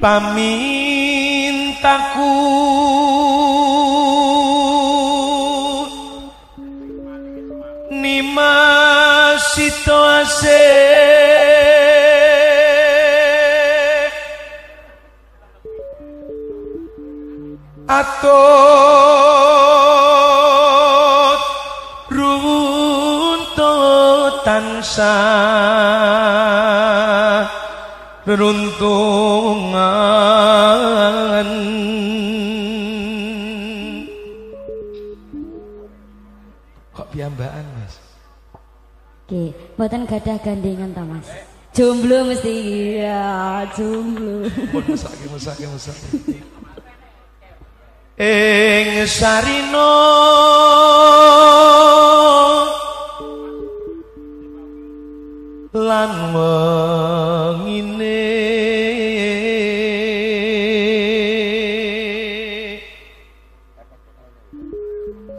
pamintaku. Nimasito asik atot runtut tansah runtungan kok piambaan mas Oke, buatan gadah gandengan ta Mas. Jomblo mesti ya, jomblo. pun mesake mesake mesake ing sarino lan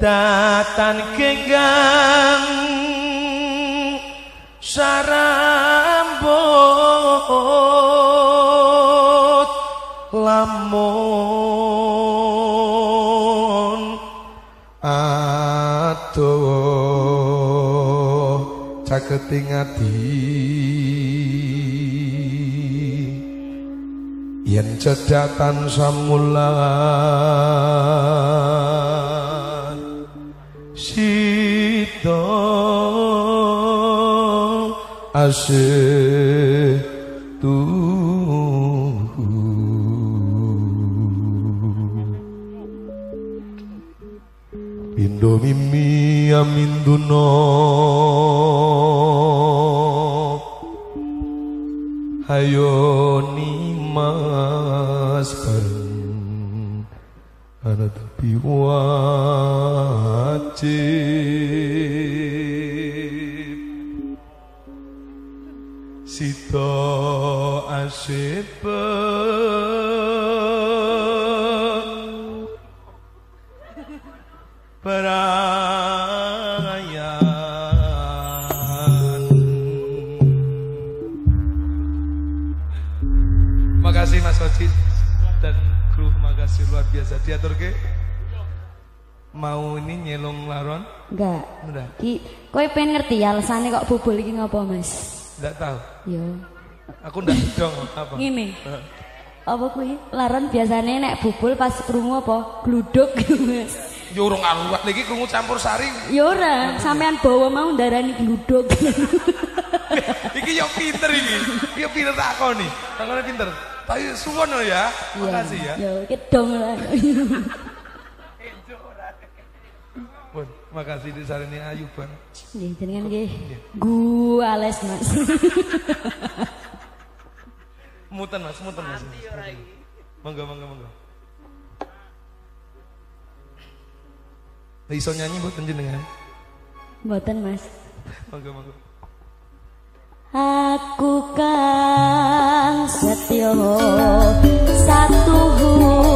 datan kenggang sarambut lamun aduh caketing ati yen cedatan samulan se tu Pindo mimi Hayo nimas bareng. Anak tapi wajib Sito asip perayaan Makasih Mas Wajid dan kru makasih luar biasa. Diatur ke mau ini nyelong laron? Enggak. Ki, kowe pengen ngerti alasannya kok bubul iki ngopo, Mas? Enggak tahu Yo. aku enggak dong apa Ngene. Apa kuwi? Laron biasanya nek bubul pas krungu apa? Gluduk, Mas. yo urung aluat lagi krungu campur sari Ya ora, sampean bawa mau ndarani gluduk. iki yo pinter iki yo pinter tak koni takone pinter tapi suwon ya makasih ya Yo, kedong lah. Makasih di sarene ayu bang. Nggih, jenengan nggih. Gu ales, Mas. mutan mas mutan mas. Monggo monggo monggo. Lah iso nyanyi buat jenengan? Mboten, Mas. monggo monggo. Aku kang setyo satu witin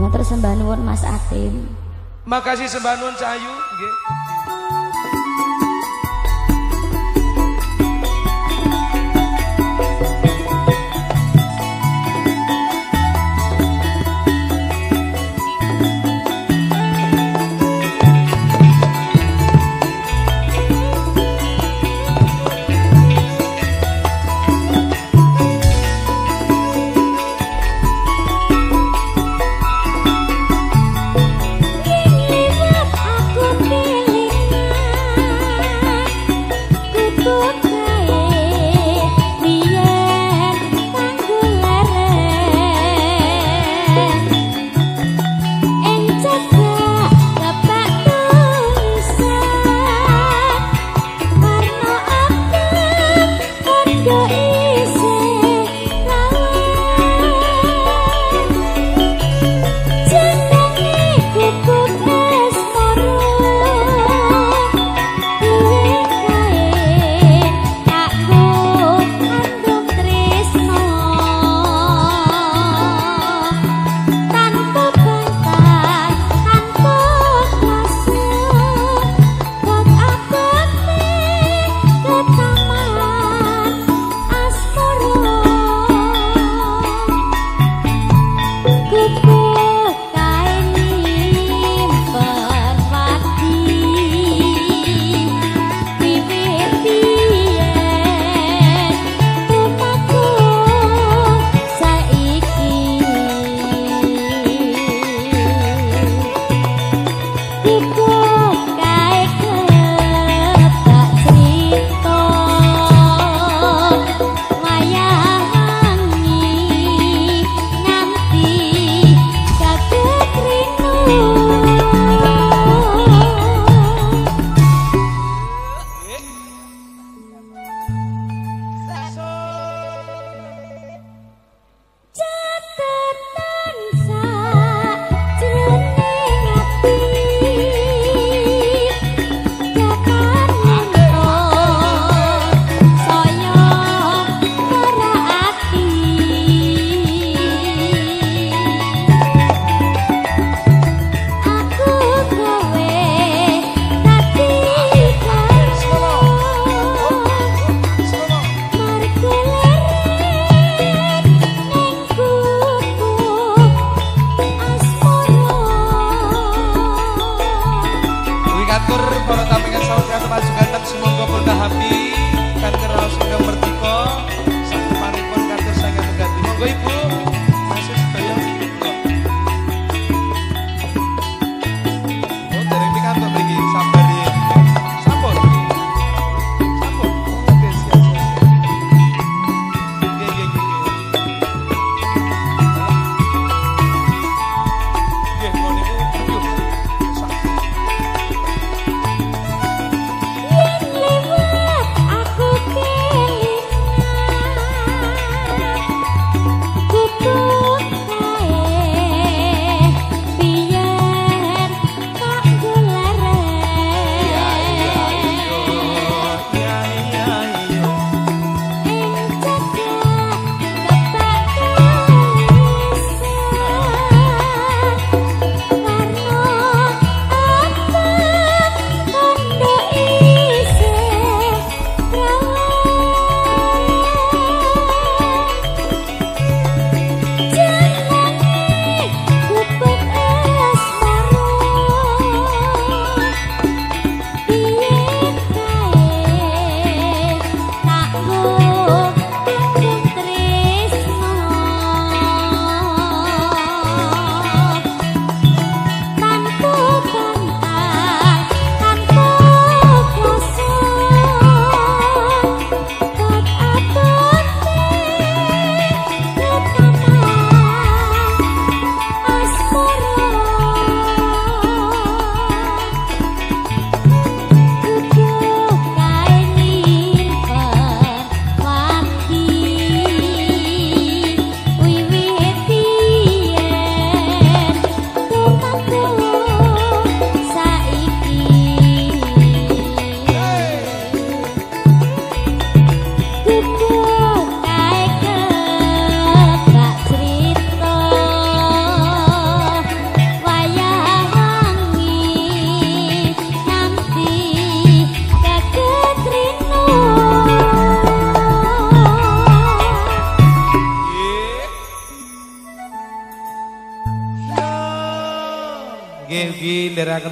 Matur sembah nuwun Mas Atim. Makasih sembah nuwun Cahayu nggih.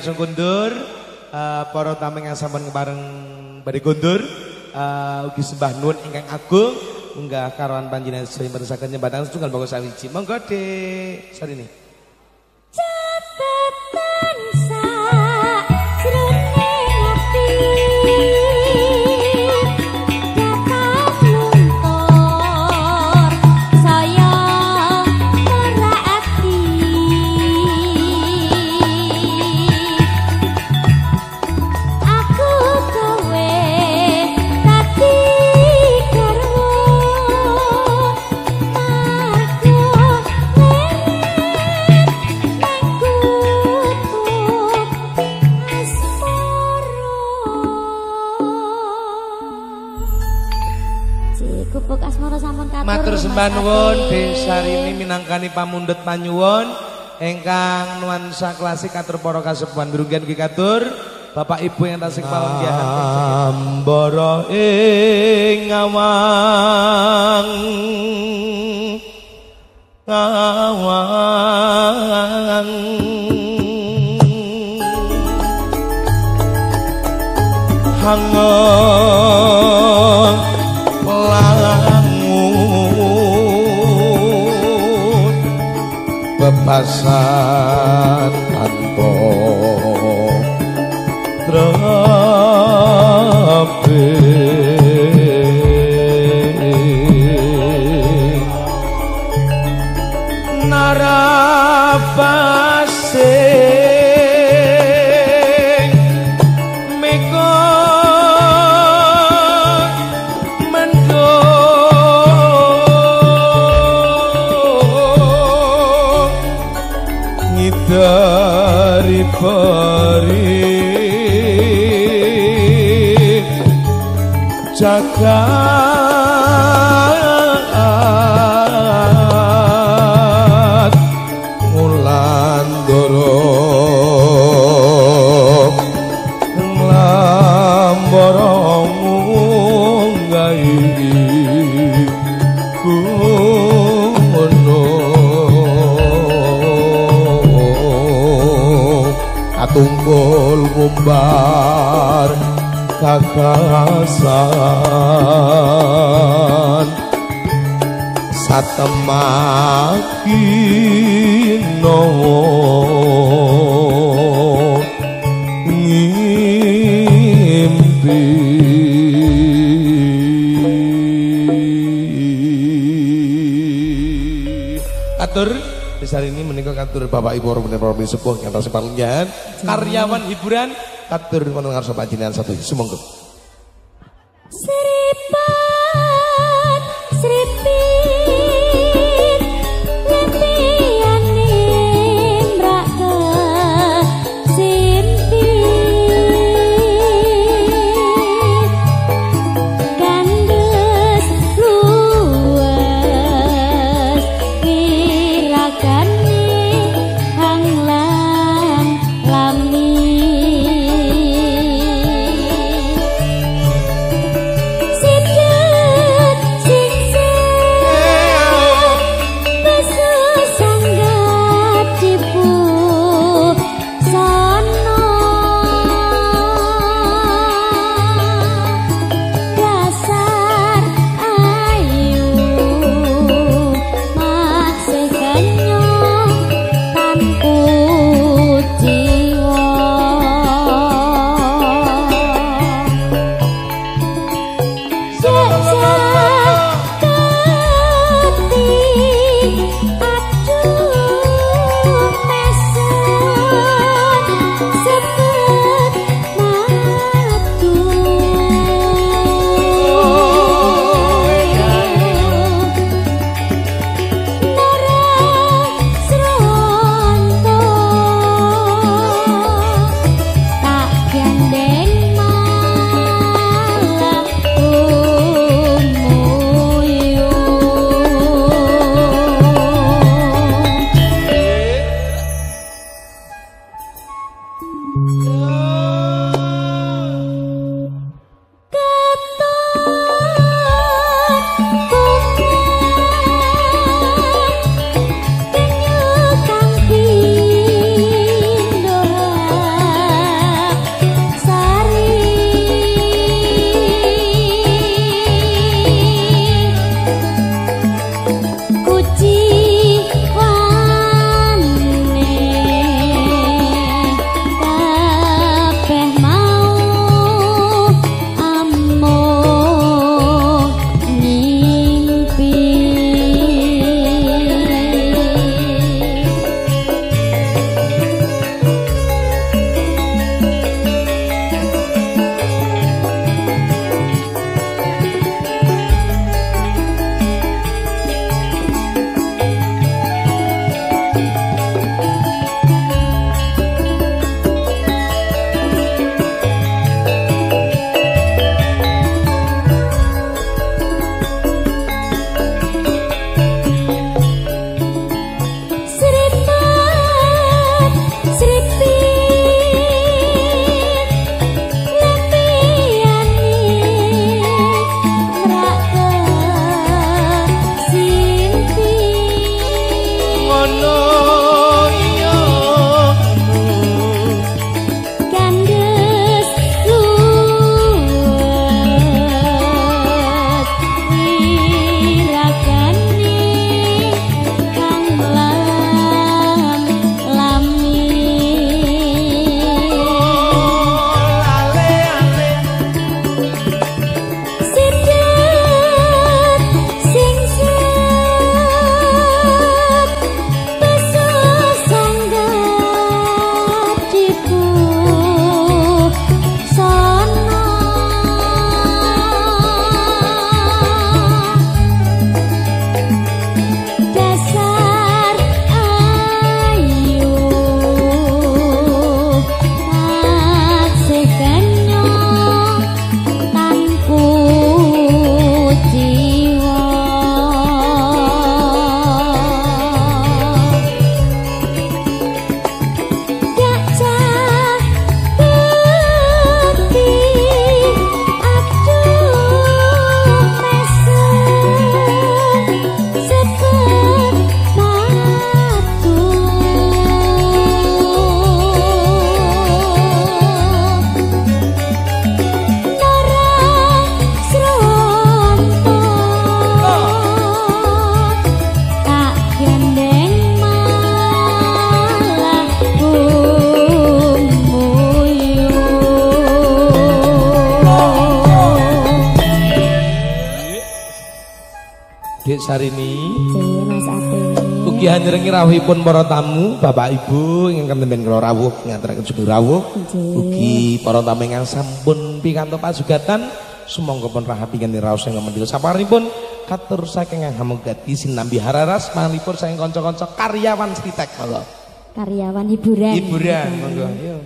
Sing kundur eh, para tamu ingkang sampun bareng badhe kundur eh, ugi sembah nuwun ingkang agung munggah karoan panjenengan sedaya meresaken nyembatan setunggal bagus sawiji. Monggo Dik. Sarine. Katur. Matur Mas sembah Ati. nuwun Desarini minangkani pamundhut panyuwun ingkang nuansa klasik katur para kasepuhan drugian ugi katur Bapak Ibu yang tasik palenggihan Ambara ing ngawang ngawang hangat bebasan tanpa Mulan doro Lamborong ngai kuno Katumpul mumbar kakasan satemaki katur Bapak Ibu Rumenin Romi Sepuh Yang tersepan Karyawan hiburan. Katur mendengar sobat jenian satu. Semoga 谢谢。Dik Sarini. Nggih, Mas Ate. Ugi rawuhipun para tamu, Bapak Ibu ingkang temben kula rawuh ngaturaken sugeng rawuh. Ugi para tamu ingkang sampun pikantuk pasugatan, sumangga pun rahapi kanthi raos ingkang mendika saparinipun katur saking hamugati sinambi hararas manipun saking kanca-kanca karyawan Sritek monggo. Karyawan hiburan. Hiburan monggo. Yo.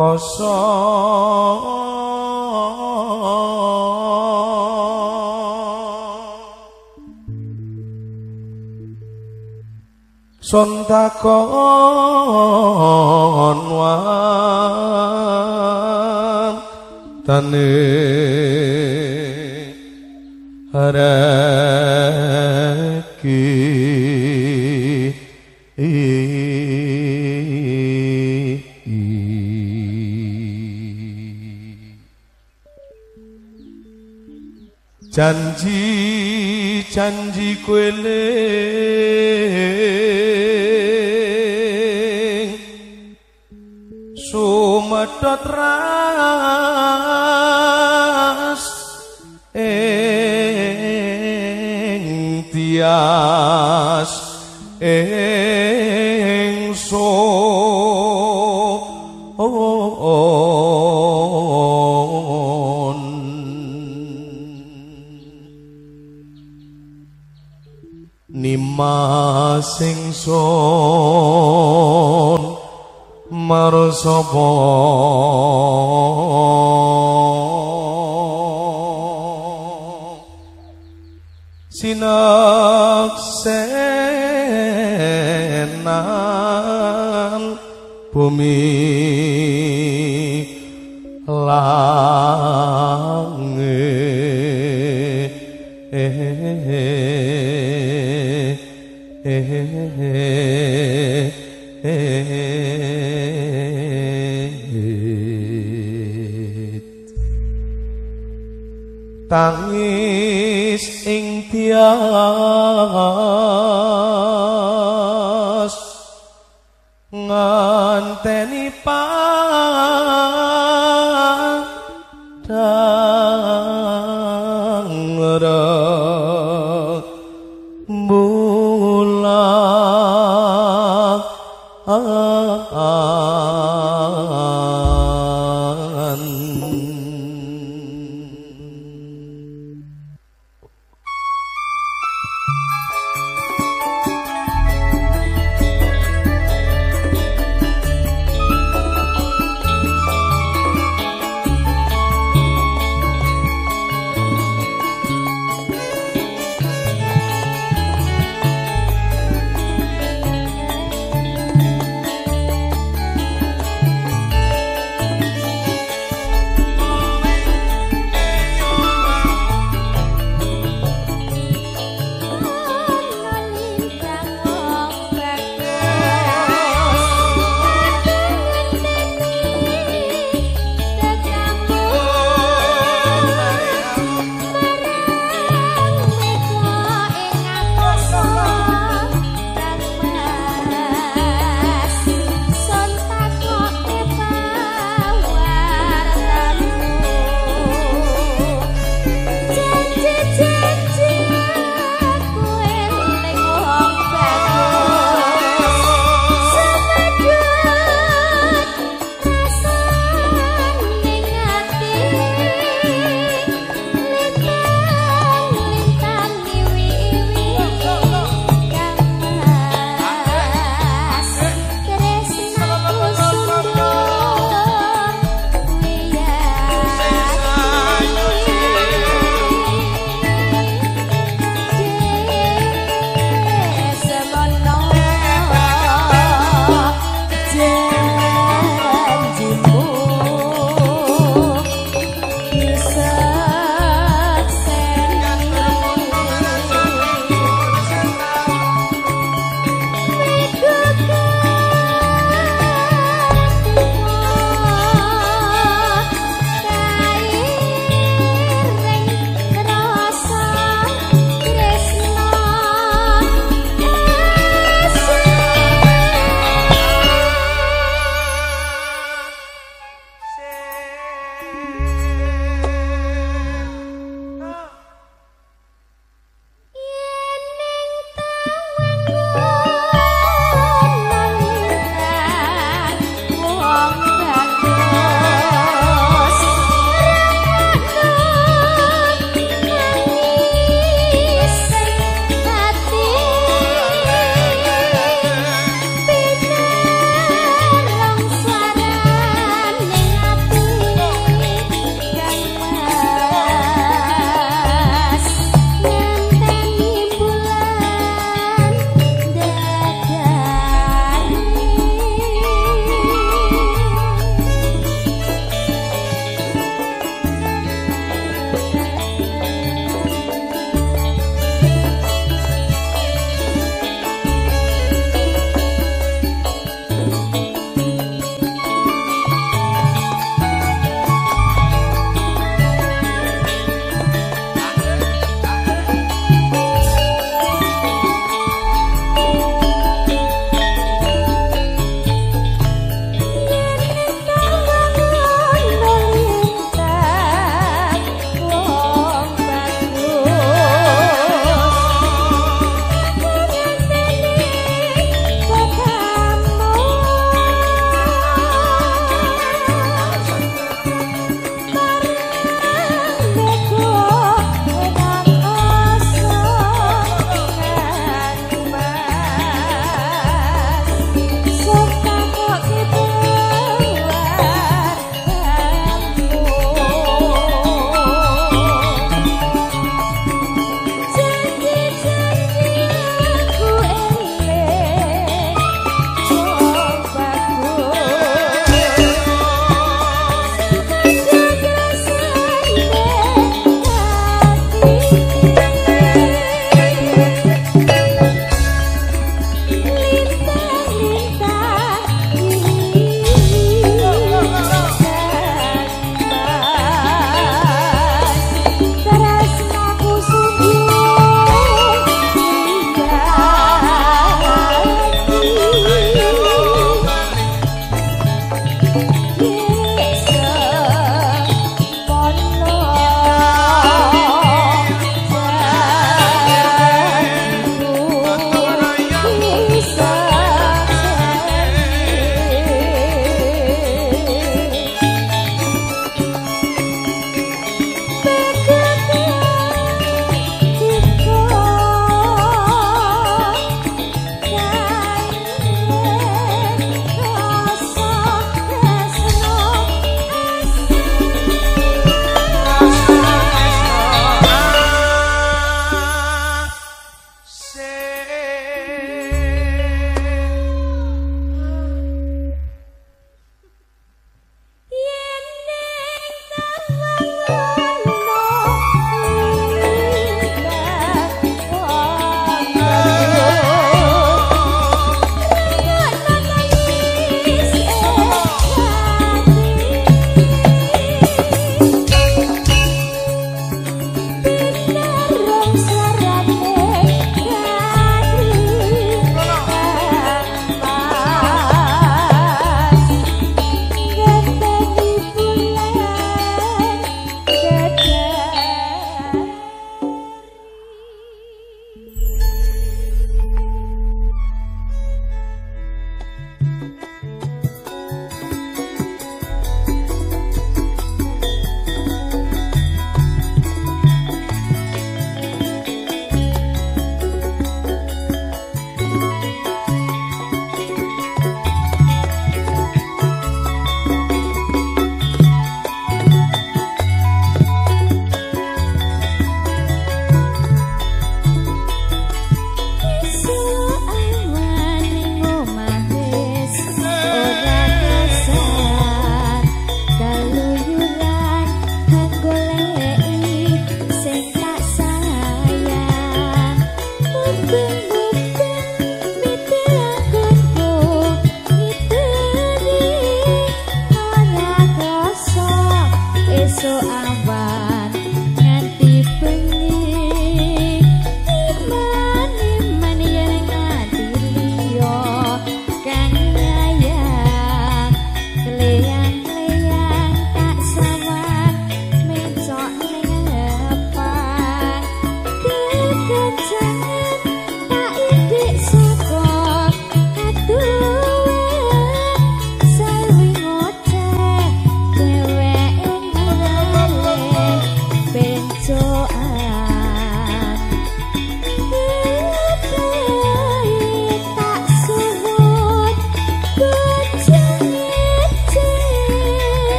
Kosong sontakon wan tane haraki janji janji kweling sumedhot ras ing tias ing Nimasing son marsapa sinaksenan bumi langit tangis ing tias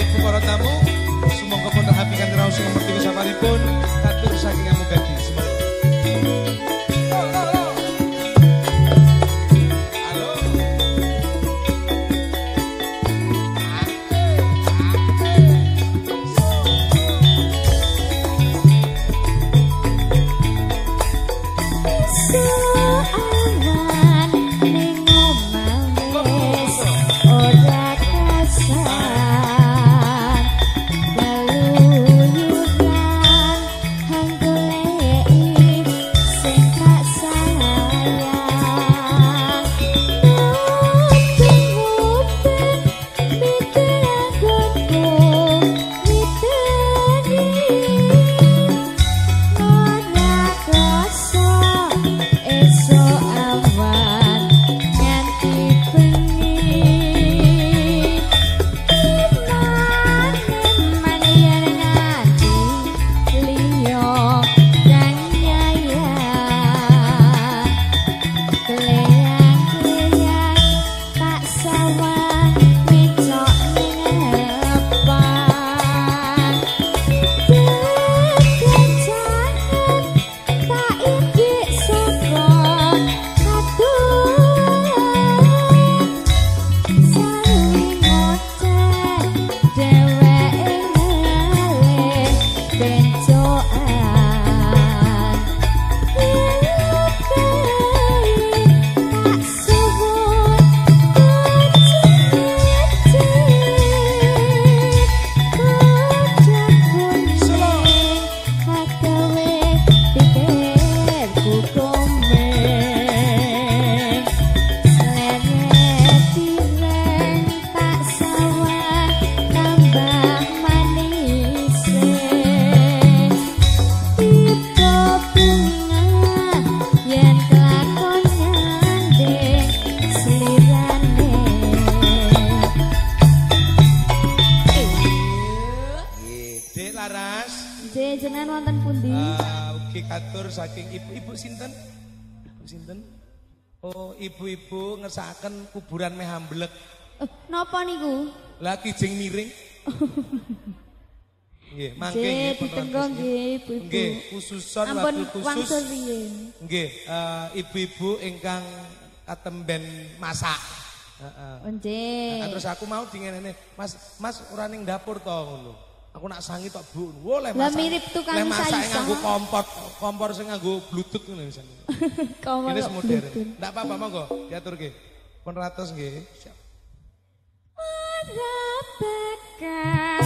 ibu para tamu. Semoga pun happy kan raos kemerdekaan saparipun. Coco. Ngesaken kuburan meh amblek. Eh, napa niku? Lah kijing miring. Nggih, mangke nggih ditenggo nggih ibu-ibu. Nggih, khususon waktu khusus. Nggih, uh, ibu-ibu ingkang katemben masak. Heeh. Uh, Nggih. Nah, terus aku mau dingenene, Mas, Mas ora ning dapur to ngono. Aku nak sangi tok Bu. Wo le masak. Lah mirip tukang sayur. Le masak nganggo kompor, kompor sing nganggo bluetooth ngono misalnya. kompor. Ini modern. Ndak apa-apa monggo, diaturke. Pun ratus nggih. Siap. Ora bakal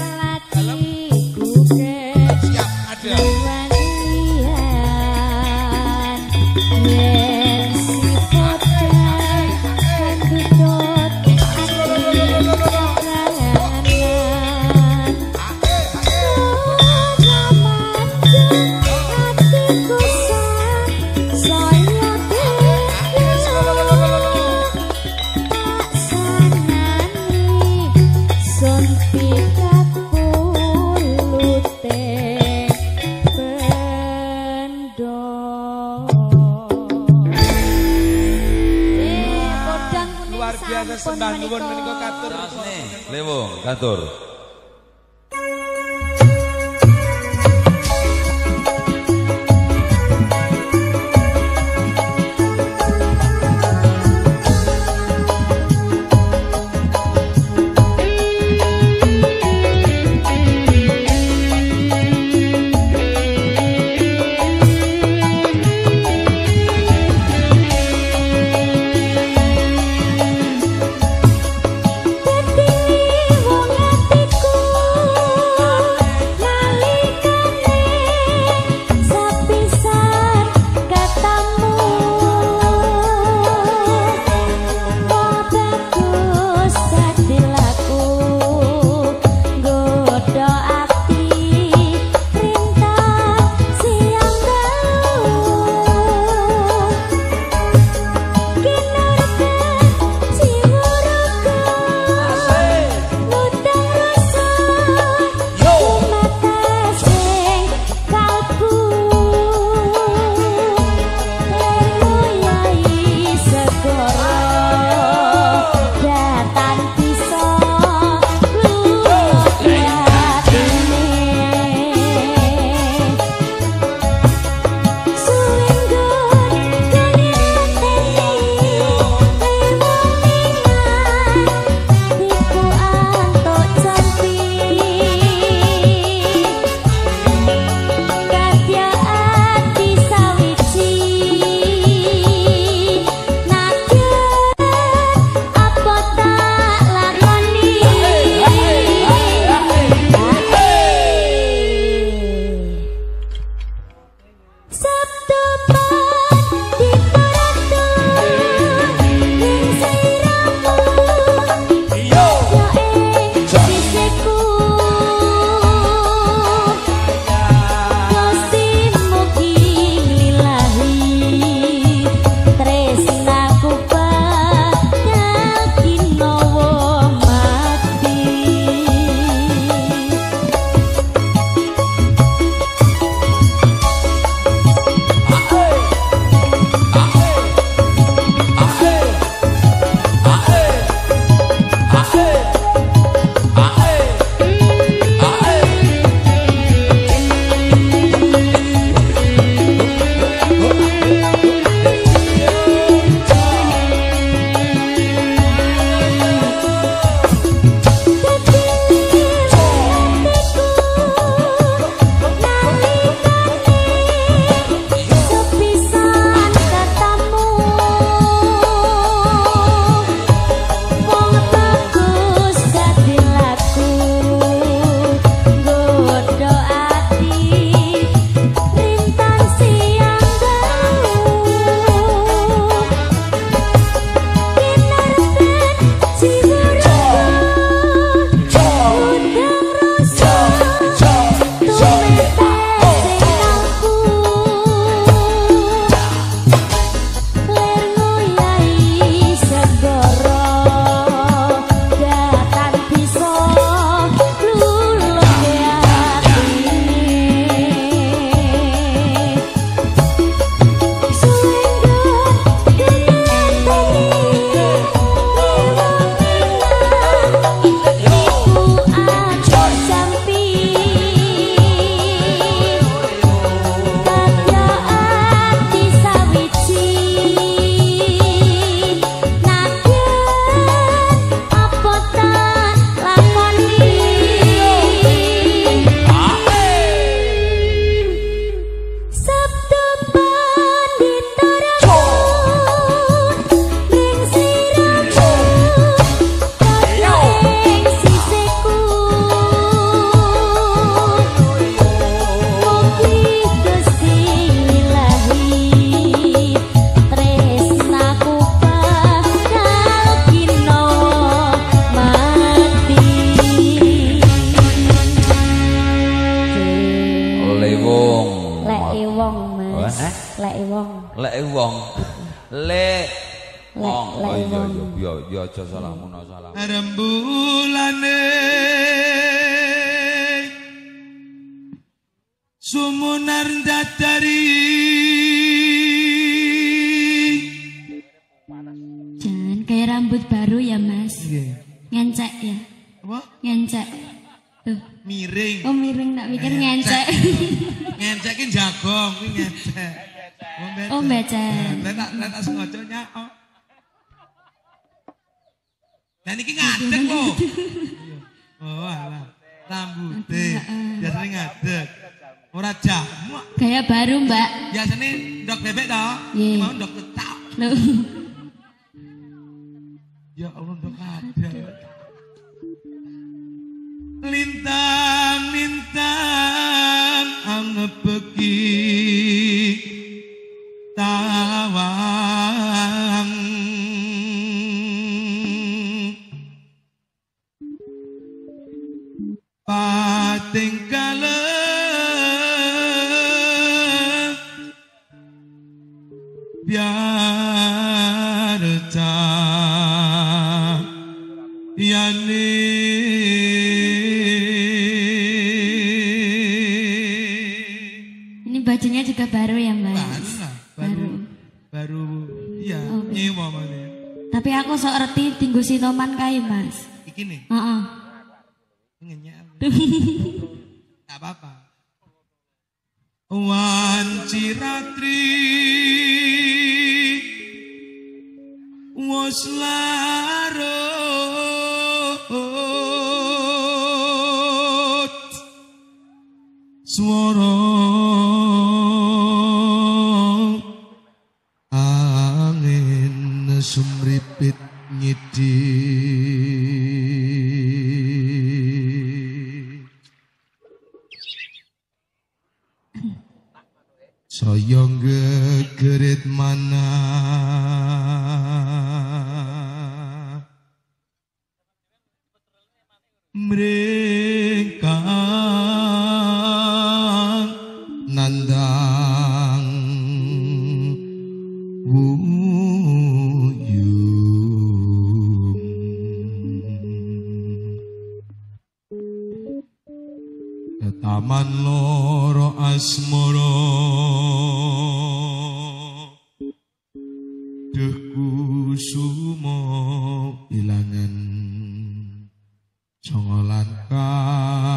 sembah nuwun menika katur. Lewung, katur. Pa tingkala langkah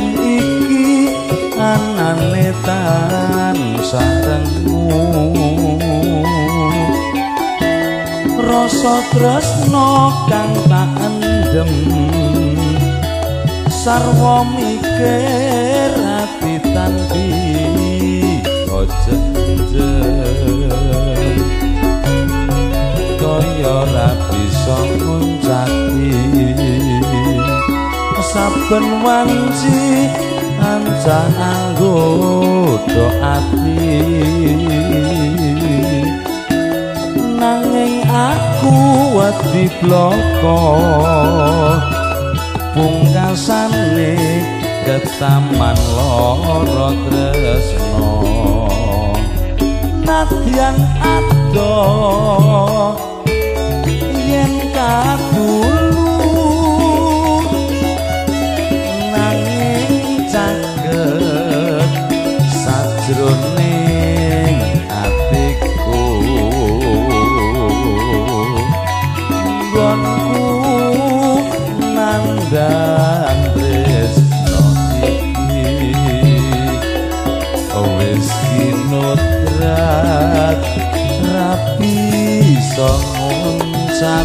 batin iki anane tan sarengmu. Rasa tresno kang tak endem sarwa mikir ati tanpi kaya ora bisa nguncati saben wanci anca anggo ati. Nanging aku wedi bloko pungkasane ketaman loro tresno. Nadyan ado yen kadulu iya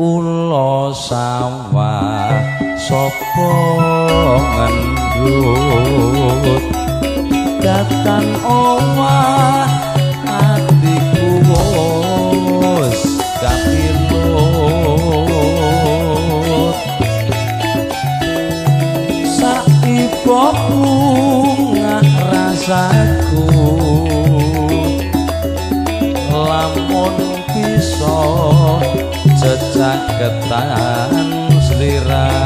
Ulo sawah sapa ngendut Datan omah atiku rasaku lamun bisa jejak ketan sliramu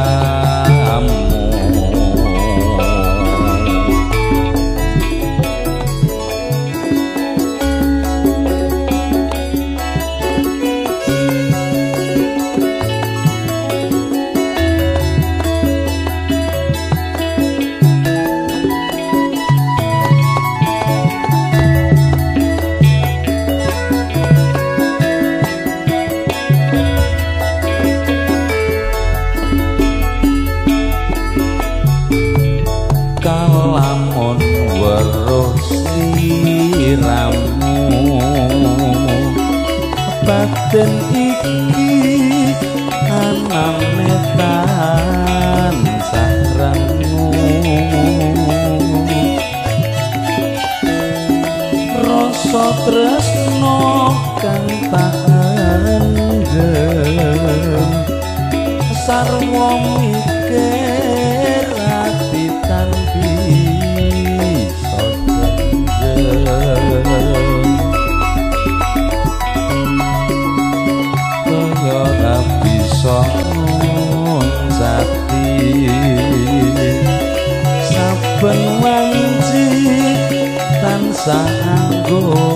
sanggup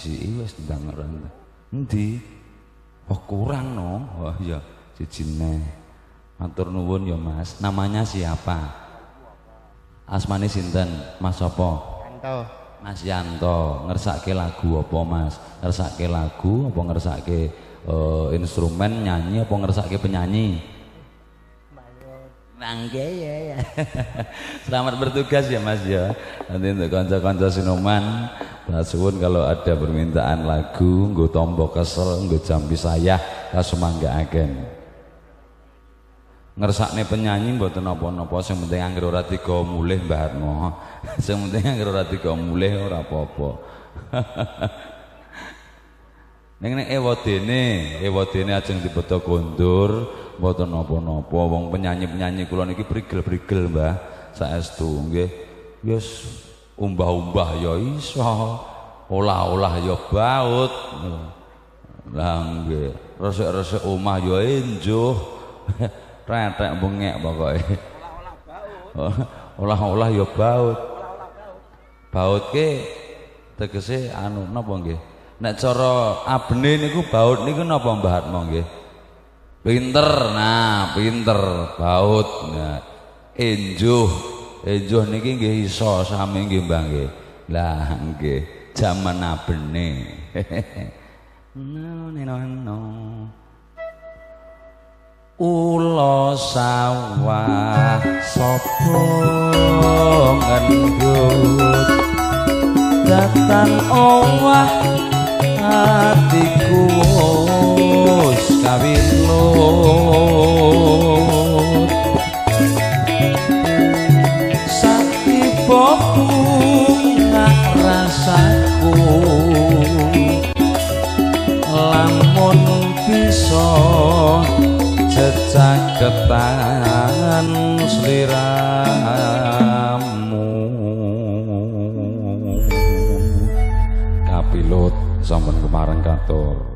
disiki wis ndang ora. Endi? Oh, kurang no. Wah, iya. Siji neh. Matur nuwun ya, Mas. Namanya siapa? Asmane sinten? Mas apa? Yanto. Mas Yanto ngersake lagu apa Mas? Ngersake lagu apa ngersake eh, instrumen nyanyi apa ngersake penyanyi? Nangge ya ya. Selamat bertugas ya Mas ya. Nanti untuk kanca-kanca sinuman, suwun kalau ada permintaan lagu, nggo tombo kesel, nggo jampi saya, kasumanggaaken. Ngersakne penyanyi mboten napa-napa, sing penting anggere ora tiga mulih Mbah Harno. Sing penting anggere ora tiga mulih ora apa-apa. Ning nek ewadene, ewadene ajeng dibeto kondur, mboten napa-napa. Wong penyanyi-penyanyi kula niki prigel-prigel, Mbah. Saestu nggih. Wis umbah-umbah ya iso. Olah-olah ya baut. Lah nggih, resik-resik omah ya enjuh. Retek bengek pokoke. Olah-olah ya baut. Baut ke tegese anu napa nggih? Nek cara abene niku baut niku napa Mbah Atmo nggih? Pinter. Nah, pinter baut. Nah, enjuh. Enjuh niki nggih iso sami nggih Mbah nggih. Lah nggih, jaman abene. no, no, no. Ulo sawah sapa ngendut datan owah hatiku wis kawilut sakti bungah rasaku lamun bisa cecaketan sliramu sampun kemareng katur